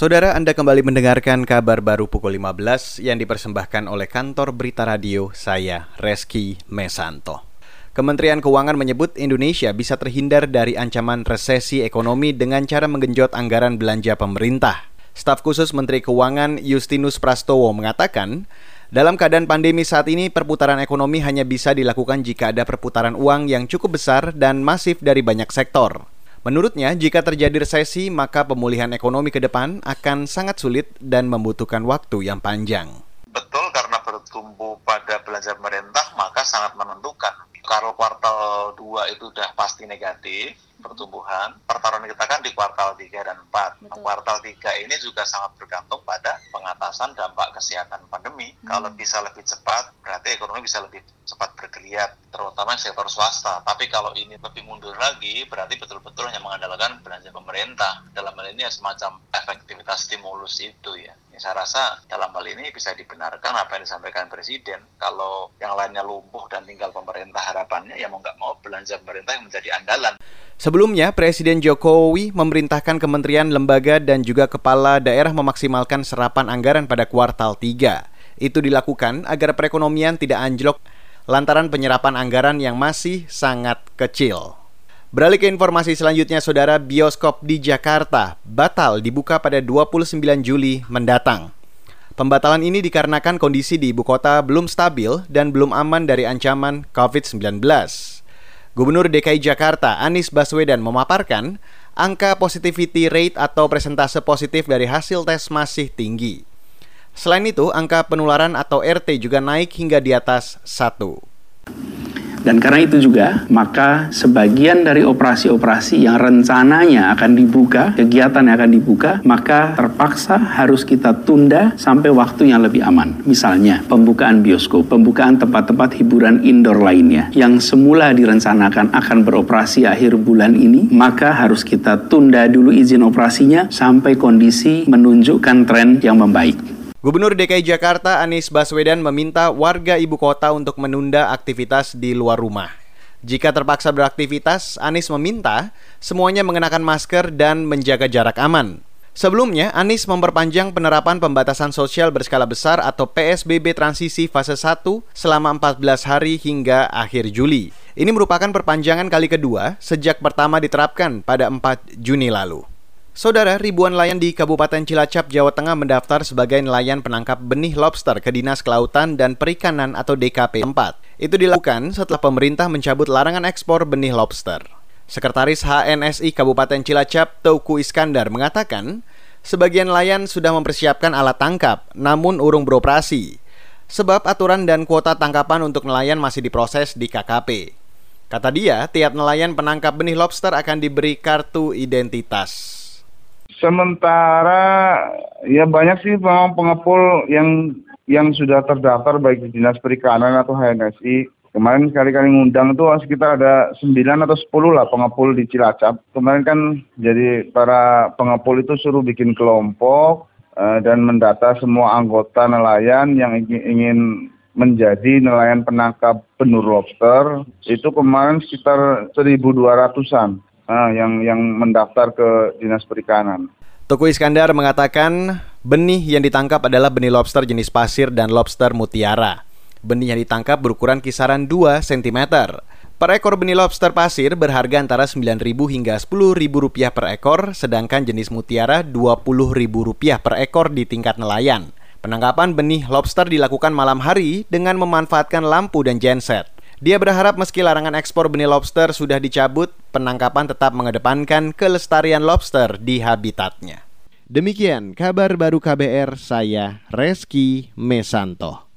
Saudara Anda kembali mendengarkan kabar baru pukul 15 yang dipersembahkan oleh kantor berita radio saya, Reski Mesanto. Kementerian Keuangan menyebut Indonesia bisa terhindar dari ancaman resesi ekonomi dengan cara menggenjot anggaran belanja pemerintah. Staf khusus Menteri Keuangan Justinus Prastowo mengatakan, dalam keadaan pandemi saat ini, perputaran ekonomi hanya bisa dilakukan jika ada perputaran uang yang cukup besar dan masif dari banyak sektor. Menurutnya, jika terjadi resesi, maka pemulihan ekonomi ke depan akan sangat sulit dan membutuhkan waktu yang panjang. Bertumbuh pada belanja pemerintah, maka sangat menentukan. Kalau kuartal 2 itu sudah pasti negatif, pertumbuhan. Pertarungan kita kan di kuartal 3 dan 4. Betul. Kuartal 3 ini juga sangat bergantung pada pengatasan dampak kesehatan pandemi. Hmm. Kalau bisa lebih cepat, berarti ekonomi bisa lebih cepat bergeliat, terutama sektor swasta. Tapi kalau ini lebih mundur lagi, berarti betul-betul hanya mengandalkan belanja pemerintah. Dalam hal ini ya semacam efektivitas stimulus itu ya. Ya. Saya rasa dalam hal ini bisa dibenarkan apa yang disampaikan Presiden. Kalau yang lainnya lumpuh dan tinggal pemerintah harapannya, ya mau nggak mau belanja pemerintah yang menjadi andalan. Sebelumnya, Presiden Jokowi memerintahkan kementerian, lembaga, dan juga kepala daerah memaksimalkan serapan anggaran pada kuartal 3. Itu dilakukan agar perekonomian tidak anjlok lantaran penyerapan anggaran yang masih sangat kecil. Beralih ke informasi selanjutnya, Saudara, bioskop di Jakarta batal dibuka pada 29 Juli mendatang. Pembatalan ini dikarenakan kondisi di ibu kota belum stabil dan belum aman dari ancaman COVID-19. Gubernur DKI Jakarta Anies Baswedan memaparkan angka positivity rate atau presentase positif dari hasil tes masih tinggi. Selain itu, angka penularan atau RT juga naik hingga di atas 1. Dan karena itu juga, maka sebagian dari operasi-operasi yang rencananya akan dibuka, kegiatan yang akan dibuka, maka terpaksa harus kita tunda sampai waktu yang lebih aman. Misalnya, pembukaan bioskop, pembukaan tempat-tempat hiburan indoor lainnya, yang semula direncanakan akan beroperasi akhir bulan ini, maka harus kita tunda dulu izin operasinya sampai kondisi menunjukkan tren yang membaik. Gubernur DKI Jakarta Anies Baswedan meminta warga ibu kota untuk menunda aktivitas di luar rumah. Jika terpaksa beraktivitas, Anies meminta semuanya mengenakan masker dan menjaga jarak aman. Sebelumnya, Anies memperpanjang penerapan pembatasan sosial berskala besar atau PSBB transisi fase 1 selama 14 hari hingga akhir Juli. Ini merupakan perpanjangan kali kedua sejak pertama diterapkan pada 4 Juni lalu. Saudara, ribuan nelayan di Kabupaten Cilacap, Jawa Tengah mendaftar sebagai nelayan penangkap benih lobster ke Dinas Kelautan dan Perikanan atau DKP 4. Itu dilakukan setelah pemerintah mencabut larangan ekspor benih lobster. Sekretaris HNSI Kabupaten Cilacap, Tauku Iskandar, mengatakan sebagian nelayan sudah mempersiapkan alat tangkap, namun urung beroperasi. Sebab aturan dan kuota tangkapan untuk nelayan masih diproses di KKP. Kata dia, tiap nelayan penangkap benih lobster akan diberi kartu identitas. Sementara ya banyak sih memang pengepul yang yang sudah terdaftar baik di Dinas Perikanan atau HNSI. Kemarin sekali-kali ngundang itu sekitar ada 9 atau 10 lah pengepul di Cilacap. Kemarin kan jadi para pengepul itu suruh bikin kelompok uh, dan mendata semua anggota nelayan yang ingin, ingin menjadi nelayan penangkap benur lobster. Itu kemarin sekitar 1.200-an uh, yang yang mendaftar ke Dinas Perikanan. Tuku Iskandar mengatakan benih yang ditangkap adalah benih lobster jenis pasir dan lobster mutiara. Benih yang ditangkap berukuran kisaran 2 cm. Per ekor benih lobster pasir berharga antara Rp9.000 hingga Rp10.000 per ekor, sedangkan jenis mutiara Rp20.000 per ekor di tingkat nelayan. Penangkapan benih lobster dilakukan malam hari dengan memanfaatkan lampu dan genset. Dia berharap meski larangan ekspor benih lobster sudah dicabut, penangkapan tetap mengedepankan kelestarian lobster di habitatnya. Demikian kabar baru KBR saya Reski Mesanto.